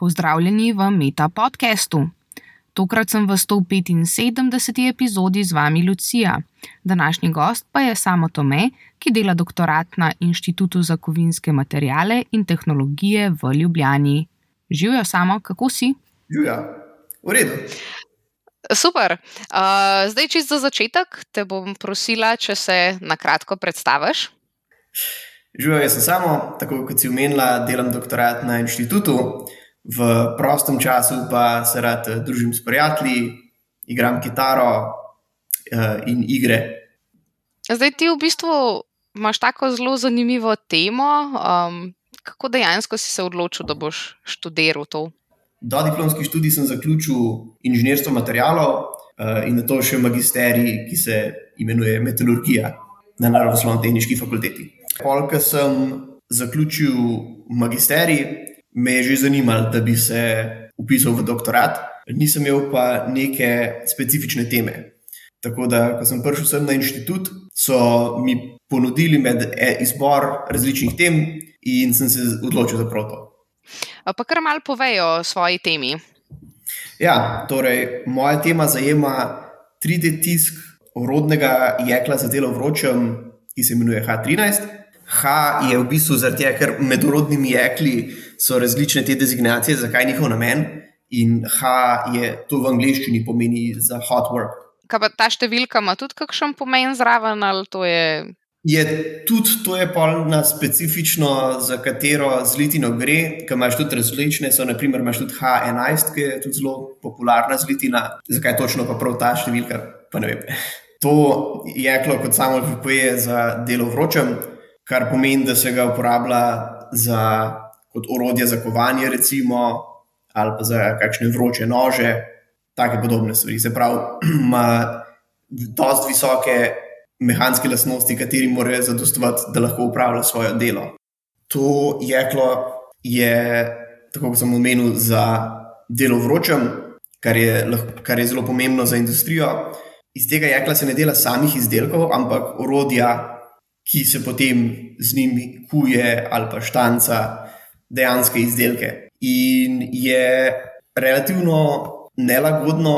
Pozdravljeni v Meta podkastu. Tokrat sem v 175. epizodi z vami Lucija. Današnji gost pa je Samo Tome, ki dela doktorat na Inštitutu za kovinske materijale in tehnologije v Ljubljani. Živijo samo, kako si? Živijo, v redu. Super. Uh, zdaj, čisto za začetek, te bom prosila, če se na kratko predstaviš. Živijo, jaz sem samo, tako kot si omenila, delam doktorat na inštitutu v prostem času pa se rad eh, družim s prijatelji, igram kitaro uh, in igre. Zdaj ti v bistvu imaš tako zelo zanimivo temo. Um, kako dejansko si se odločil, da boš študiral to? Do diplomskih študij sem zaključil inženirstvo materijalov uh, in na to še magisterij, ki se imenuje metalurgija na Naravoslovno-tehnički fakulteti. Polk sem zaključil magisterij, me je že zanimalo, da bi se upisal v doktorat, nisem imel pa neke specifične teme. Tako da, ko sem prišel sem na inštitut, so mi ponudili med e, izbor različnih tem, in sem se odločil za proto. Pa kar malo povejo o svoji temi. Ja, torej, moja tema zajema 3D tisk orodnega jekla za delo vročem, ki se imenuje H13. H je v bistvu zaradi tega, ker med rodnimi jekli so različne te dezignacije, zakaj njihov namen. In H je to v angleščini pomeni za hot work. Kaj pa ta številka ima tudi kakšen pomen zraven ali to je? Je tudi to je polna specifično, za katero zlitino gre, ki imaš tudi različne. So, naprimer, imaš tudi H11, ki je tudi zelo popularna zlitina. Zakaj točno pa prav ta številka, pa ne vem. To jeklo, kot samo pripoje za delo vročem, kar pomeni, da se ga uporablja za, kot orodje za kovanje, recimo, ali pa za kakšne vroče nože, tako podobne stvari. Se pravi, ima dosta visoke mehanske lastnosti, kateri morajo zadostovati, da lahko upravlja svoje delo. To jeklo je, tako kot sem omenil, za delo vročem, kar je, kar je zelo pomembno za industrijo. Iz tega jekla se ne dela samih izdelkov, ampak orodja, ki se potem z njimi kuje ali pa štanca dejanske izdelke. In je relativno nelagodno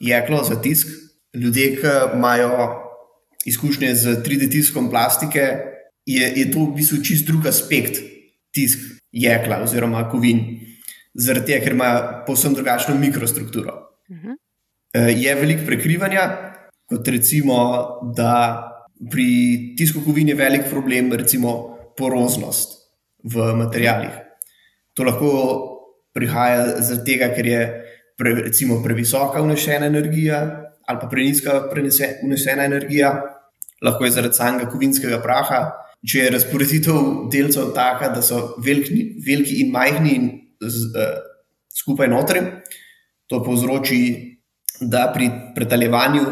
jeklo za tisk. Ljudje, ki imajo izkušnje z 3D tiskom plastike, je, je to v bistvu čist drug aspekt tisk jekla oziroma kovin, zaradi tega, ker ima povsem drugačno mikrostrukturo. Uh mhm. -huh. Je veliko prekrivanja, kot recimo, da pri tisku kovin je velik problem, recimo poroznost v materijalih. To lahko prihaja zaradi tega, ker je pre, recimo, previsoka vnešena energija ali pa preniska vnešena energija, lahko je zaradi samega kovinskega praha. Če je razporeditev delcev taka, da so veliki, veliki in majhni in z, uh, skupaj notri, to povzroči, da pri pretaljevanju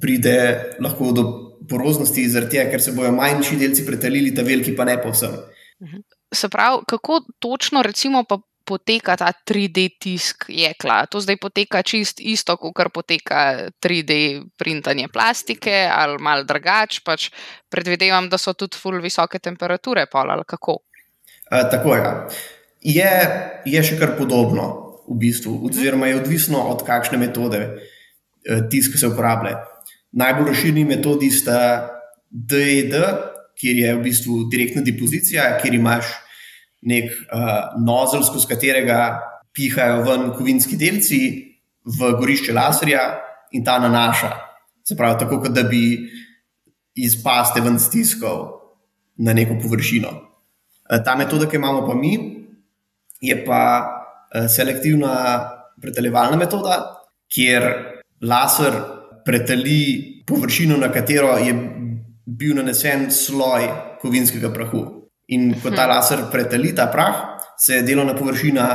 pride lahko do poroznosti, zaradi tega, ker se bodo manjši delci pretalili, ta veliki pa ne povsem. Mhm. Se pravi, kako točno recimo poteka ta 3D tisk jekla? To zdaj poteka čist isto, kot poteka 3D printanje plastike ali mal drugače. Pač predvidevam, da so tudi full visoke temperature, pol ali kako. A, tako je. je. Je še kar podobno v bistvu, oziroma je odvisno od kakšne metode eh, tisk se uporablja. Najbolj razširjeni metodi sta DED, kjer je v bistvu direktna depozicija, kjer imaš nek uh, nozel, skozi katerega pihajo ven kovinski delci v gorišče laserja in ta nanaša. Se pravi, tako kot da bi iz paste ven stiskal na neko površino. Uh, ta metoda, ki imamo pa mi, je pa uh, selektivna preteljevalna metoda, kjer laser pretali površino, na katero je bil nanesen sloj kovinskega prahu. In ko ta mhm. laser pretali ta prah, se je delovna površina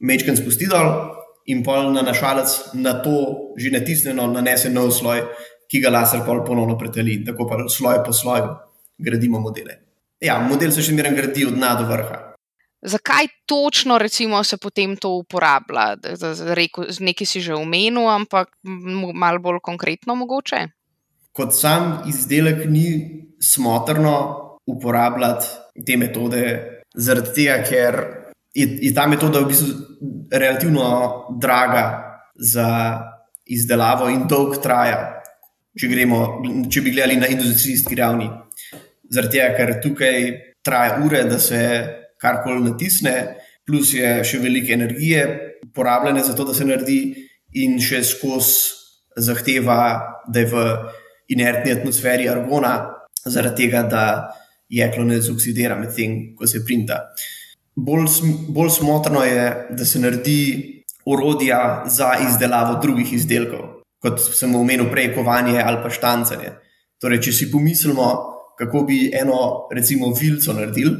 mečken spusti dol, in pol na našalec na to že natisnjeno nanese nov sloj, ki ga laser pol ponovno pretali. Tako pa sloj po sloju gradimo modele. Ja, model se še vedno gradi od dna do vrha. Zakaj točno recimo, se potem to uporablja? Nekaj si že omenil, ampak malo bolj konkretno mogoče. Kot sam izdelek ni smotrno uporabljati te metode, zaradi tega, ker je, je ta metoda v bistvu relativno draga za izdelavo in dolg traja, če, gremo, če bi gledali na industrijski ravni. Zaradi tega, ker tukaj traja ure, da se karkoli natisne, plus je še veliko energije porabljene za to, da se naredi, in še skozi zahteva, da je v inertni atmosferi argona, zaradi tega, da jeklo ne zoksidira med tem, ko se printa. Bolj, bolj smotrno je, da se naredi urodja za izdelavo drugih izdelkov, kot sem omenil prej, kovanje ali pa štancanje. Torej, če si pomislimo, kako bi eno, recimo, vilco naredili,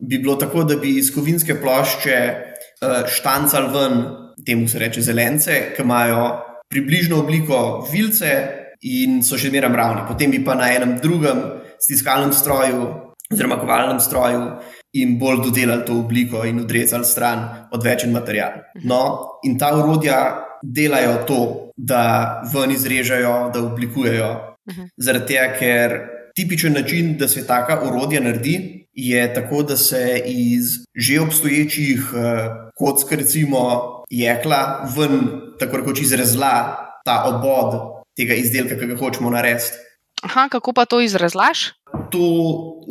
bi bilo tako, da bi iz kovinske plošče uh, štancali ven, temu se reče zelence, ki imajo približno obliko vilce in so še zmeraj ravni. Potem bi pa na enem drugem stiskalnem stroju, oziroma kovalnem stroju, in bolj dodelali to obliko in odrezali stran odvečen material. No, in ta urodja delajo to, da ven izrežejo, da oblikujejo. Zaradi tega, ker tipičen način, da se taka urodja naredi, je tako, da se iz že obstoječih uh, kock, recimo jekla, ven tako rekoč izrezla ta obod tega izdelka, ki ga hočemo narediti. Aha, kako pa to izrezlaš? To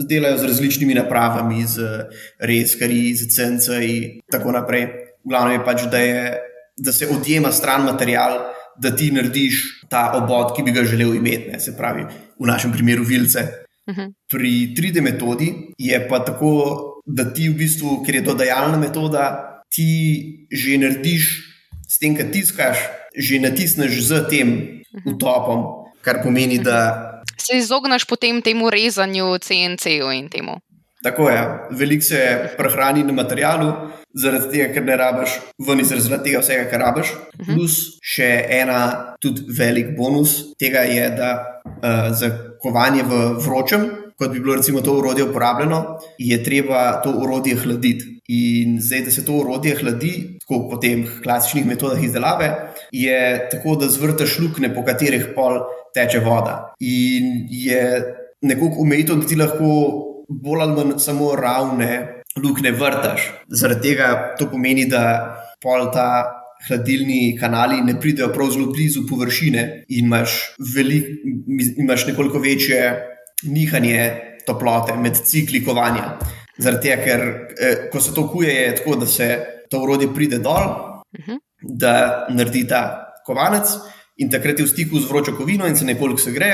delajo z različnimi napravami, z reskarji, z CNC in tako naprej. Glavno je pač, da, je, da se odjema stran material, da ti narediš ta obod, ki bi ga želel imeti, ne? se pravi, v našem primeru vilce. Uh mhm. -huh. Pri 3D metodi je pa tako, da ti v bistvu, ker je dodajalna metoda, ti že narediš s tem, kar tiskaš, že natisneš z tem. Utopom, kar pomeni, da. Se izogneš potem temu rezanju CNC-ju in temu. Tako je, veliko se prehrani na materialu, zaradi tega, ker ne rabiš ven iz tega vsega, kar rabiš. Uh -huh. Plus še ena, tudi velik bonus tega je, da uh, za kovanje v vročem, kot bi bilo recimo to urodje uporabljeno, je treba to urodje hladiti. In zdaj, da se to urodje hladi, tako po teh klasičnih metodah izdelave, je tako, da zvrtaš luknje, po katerih pol teče voda. In je nekoliko umejito, da ti lahko bolj ali manj samo ravne luknje vrtaš. Zaradi tega to pomeni, da pol ta hladilni kanali ne pridejo prav zelo blizu površine in imaš, velik, imaš nekoliko večje nihanje toplote med cikli kovanja. Zaradi tega, ker eh, ko se to kuje, je tako, da se to urodje pride dol, uh -huh. da naredi ta kovanec. In takrat je v stiku z vročo kovino, in se nekoliko se gre,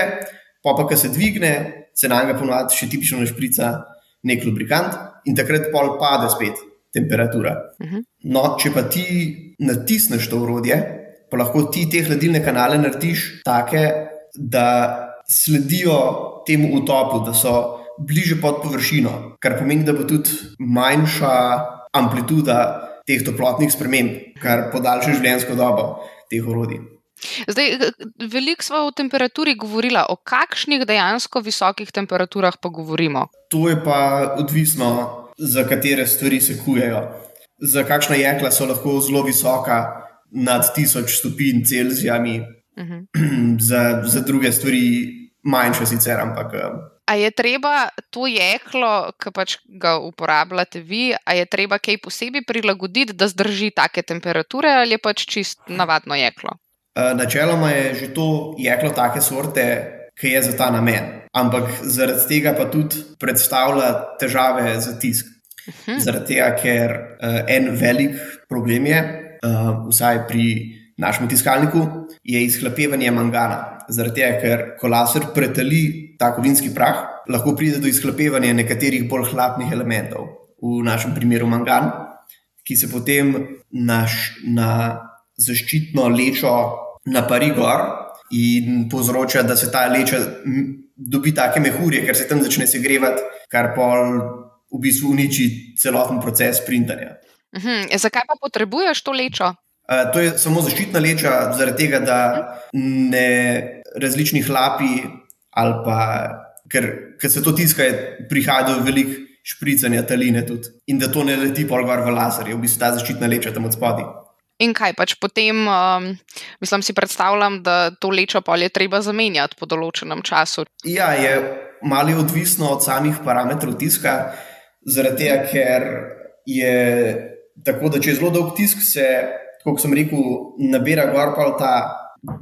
pa pa, ko se dvigne, se na njega ponovadi še tipično našprica nek lubrikant, in takrat pol pade spet temperatura. Uh mhm. -huh. No, če pa ti natisneš to urodje, pa lahko ti te hladilne kanale narediš take, da sledijo temu utopu, da so bliže pod površino, kar pomeni, da bo tudi manjša amplituda teh toplotnih sprememb, kar podaljša življenjsko dobo teh urodij. Zdaj, veliko smo o temperaturi govorili, o kakšnih dejansko visokih temperaturah pa govorimo. To je pa odvisno za katere stvari se kujejo. Za kakšna jekla so lahko zelo visoka, nad 1000 stopinj Celzija, uh -huh. za, za druge stvari manjše, sicer. Ampak, eh, A je treba to jeklo, ki pač ga uporabljate vi, a je treba kaj posebej prilagoditi, da zdrži take temperature, ali je pač čist navadno jeklo? Eh, načeloma je že to jeklo take sorte, ki je za ta namen ampak zaradi tega pa tudi predstavlja težave za tisk. Mhm. Zaradi tega, ker uh, en velik problem je, uh, vsaj pri našem tiskalniku, je izhlapevanje mangana. Zaradi tega, ker ko laser pretali ta kovinski prah, lahko pride do izhlapevanja nekaterih bolj hlapnih elementov, v našem primeru mangan, ki se potem naš, na zaščitno lečo napari gor in povzroča, da se ta leča dobi take mehurje, ker se tam začne segrevati, kar pa v bistvu uniči celoten proces printanja. Uh mhm. -huh. Zakaj pa potrebuješ to lečo? To je samo zaščitna leča, zaradi tega, da ne različni hlapi ali pa ker, ker se to tiska, prihaja do velik špricanja taline tudi in da to ne leti pol gor v laser, je v bistvu ta zaščitna leča tam od spodaj. In kaj pač potem, um, mislim, si predstavljam, da to lečo polje treba zamenjati po določenem času. Ja, je malo odvisno od samih parametrov tiska, zaradi tega, ker je Tako da, če je zelo dolg tisk, se, kot sem rekel, nabira gor pa ta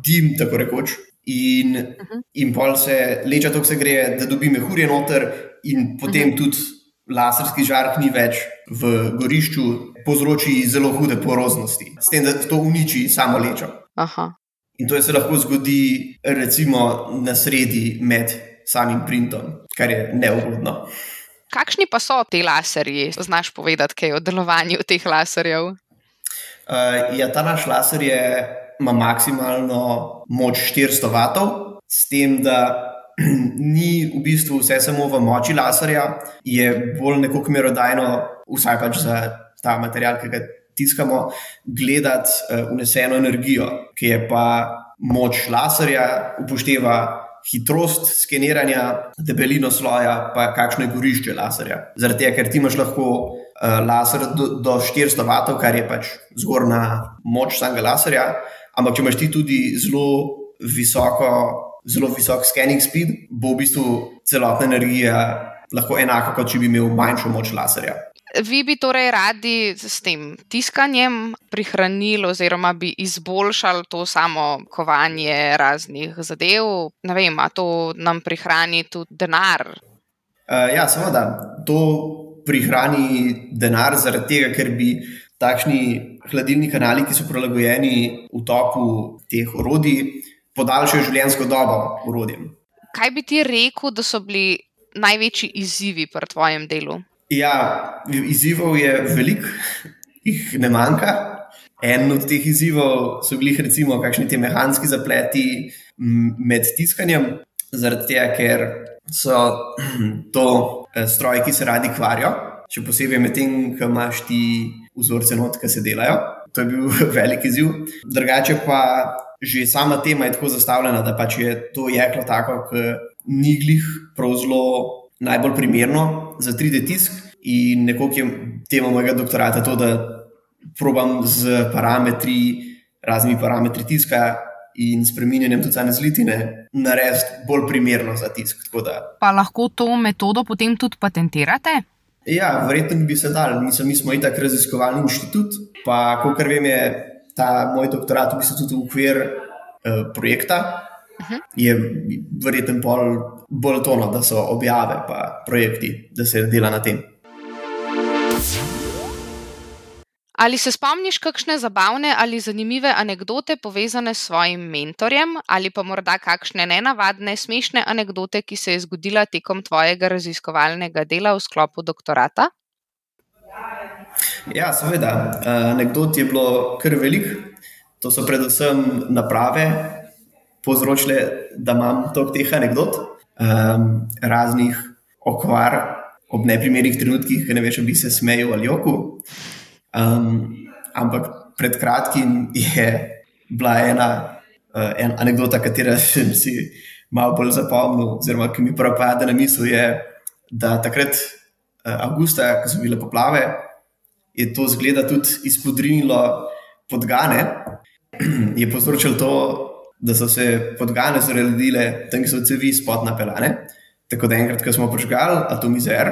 dim, tako rekoč. In, uh -huh. in pol se leča, tako se gre, da dobi mehurje noter, in potem uh -huh. tudi laserski žark ni več v gorišču, povzroči zelo hude poroznosti, s tem, da to uniči samo lečo. Aha. In to se lahko zgodi, recimo, na sredi med samim printom, kar je neugodno. Kakšni pa so ti laserji? Znaš povedati kaj o delovanju teh laserjev? Uh, ja, ta naš laser je, ima maksimalno moč 400 vatov, s tem, da ni v bistvu vse samo v moči laserja, je bolj neko merodajno, vsaj pač za ta material, ki ga tiskamo, gledati uh, uneseno energijo, ki je pa moč laserja, upošteva hitrost skeniranja, debelino sloja, pa kakšno je gorišče laserja. Zaradi tega, ker ti imaš lahko uh, laser do, do 400 vatov, kar je pač zgornja moč samega laserja, ampak če imaš ti tudi zelo visoko, zelo visok scanning speed, bo v bistvu celotna energija lahko enaka, kot če bi imel manjšo moč laserja. Vi bi torej radi s tem tiskanjem prihranili, oziroma bi izboljšali to samo kovanje raznih zadev. Ne vem, ali to nam prihrani tudi denar? Uh, ja, seveda, to prihrani denar zaradi tega, ker bi takšni hladilni kanali, ki so prilagojeni v toku teh orodij, podaljšali življenjsko dobo urodjem. Kaj bi ti rekel, da so bili največji izzivi pri tvojem delu? Ja, izzivov je veliko, jih ne manjka. En od teh izzivov so bili, recimo, kakšni ti mehanski zapleti med tiskanjem, zaradi tega, ker so to stroji, ki se radi kvarijo, še posebej med tem, ko imaš ti vzorce not, ki se delajo. To je bil velik izziv. Drugače pa že sama tema je tako zastavljena, da pač je to jeklo tako, ki ni glih prav zelo najbolj primerno za 3D tisk. In nekako je tema mojega doktorata to, da probam z parametri, raznimi parametri tiska in spremenjenjem tudi same zlitine narediti bolj primerno za tisk. Pa lahko to metodo potem tudi patentirate? Ja, verjetno bi se dal. Mislim, mi smo itak raziskovalni inštitut, pa kolikor vem, je ta moj doktorat v bistvu tudi v okvir uh, projekta. Uh -huh. Je verjetno bolj tono, da so objave pa projekti, da se dela na tem. Ali se spomniš kakšne zabavne ali zanimive anekdote povezane s svojim mentorjem, ali pa morda kakšne nenavadne, smešne anekdote, ki se je zgodila tekom tvojega raziskovalnega dela v sklopu doktorata? Ja, seveda. Anekdot je bilo kar veliko. To so predvsem naprave, povzročile, da imam toliko teh anekdot, um, raznih okvar ob neprimernih trenutkih, ki ne veš, bi se smejal ali oko. Um, ampak pred kratkim je bila ena, uh, ena anekdota, katero sem si malo bolj zapomnil, oziroma ki mi prvo pade na misel, je, da takrat, uh, avgusta, ko so bile poplave, je to zgleda tudi izpodrinilo podgane. Je povzročilo to, da so se podgane zredile, tam so cevi spod napeljane. Tako da enkrat, ko smo požgali atomizer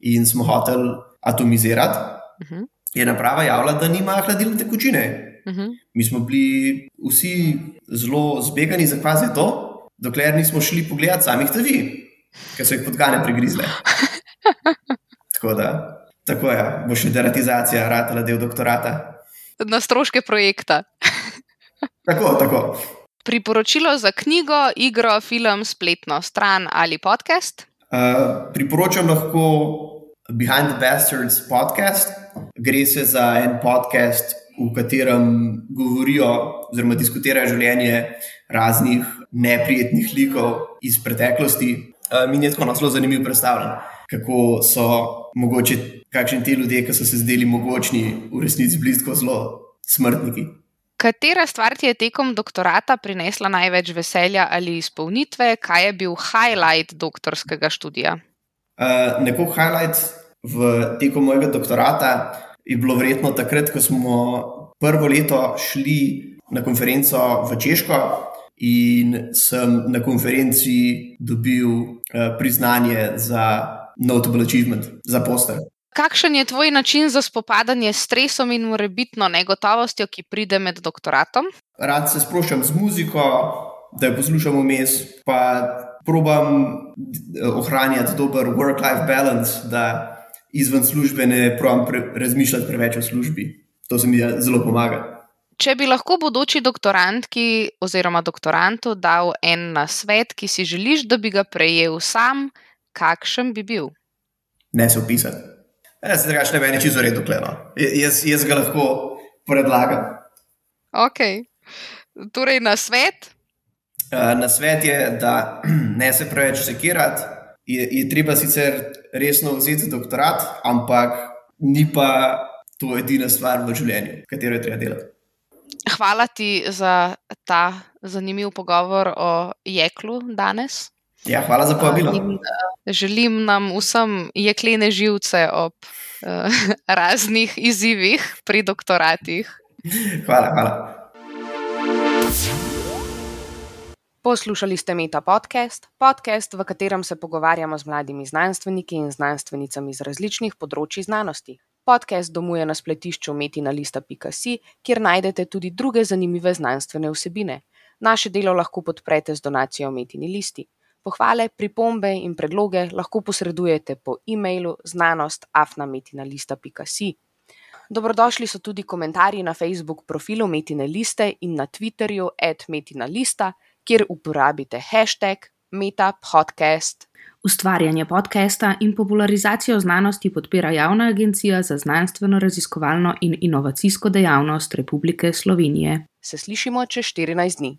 in smo hoteli atomizirati, uh mhm. -huh. Je naprava javila, da nima hladilne tekočine. Uh mhm. -huh. Mi smo bili vsi zelo zbegani za kvazi to, dokler nismo šli pogledat samih cevi, ker so jih podgane prigrizle. tako da, tako je, bo še deratizacija, ratela del doktorata. Na stroške projekta. tako, tako priporočilo za knjigo, igro, film, spletno stran ali podcast? Uh, priporočam lahko Behind the Bastards podcast. Gre se za en podcast, v katerem govorijo oziroma diskutirajo življenje raznih neprijetnih likov iz preteklosti. Uh, mi je tako zelo zanimivo predstavljati, kako so mogoče, kakšni ti ljudje, ki so se zdeli mogočni, v resnici blizu zelo smrtniki. Katera stvar ti je tekom doktorata prinesla največ veselja ali izpolnitve, kaj je bil highlight doktorskega študija? Uh, neko highlight v teku mojega doktorata je bilo verjetno takrat, ko smo prvo leto šli na konferenco v Češko in sem na konferenci dobil uh, priznanje za Notable Achievement, za poster. Kakšen je tvoj način za spopadanje s stresom in morebitno negotovostjo, ki pride med doktoratom? Rad se sproščam z muziko, da jo poslušam vmes, pa probam eh, ohranjati dober work-life balance, da izven službe ne pravim pre, razmišljati preveč o službi. To se mi zelo pomaga. Če bi lahko bodoči doktorantki oziroma doktorantu dal en nasvet, ki si želiš, da bi ga prejel sam, kakšen bi bil? Ne se opisati. Jaz se drugače ne meni čisto redo, kleno. Jaz, jaz ga lahko predlagam. Ok. Torej, na svet? Uh, na svet je, da ne se preveč sekirati. Je, je treba sicer resno vzeti doktorat, ampak ni pa to edina stvar v življenju, katero je treba delati. Hvala ti za ta zanimiv pogovor o jeklu danes. Ja, hvala za povabilo. In, uh, želim nam vsem jeklene živce ob uh, raznih izzivih pri doktoratih. Hvala, hvala. Poslušali ste Meta podcast, podcast, v katerem se pogovarjamo z mladimi znanstveniki in znanstvenicami iz različnih področji znanosti. Podcast domuje na spletišču metina.si, kjer najdete tudi druge zanimive znanstvene vsebine. Naše delo lahko podprete z donacijo Metini listi. Pohvale, pripombe in predloge lahko posredujete po e-mailu znanost.afnametina.si. Dobrodošli so tudi komentarji na Facebook profilu Metine liste in na Twitterju @metina.lista, kjer uporabite hashtag MetaPodcast. Ustvarjanje podcasta in popularizacijo znanosti podpira Javna agencija za znanstveno raziskovalno in inovacijsko dejavnost Republike Slovenije. Se slišimo čez 14 dni.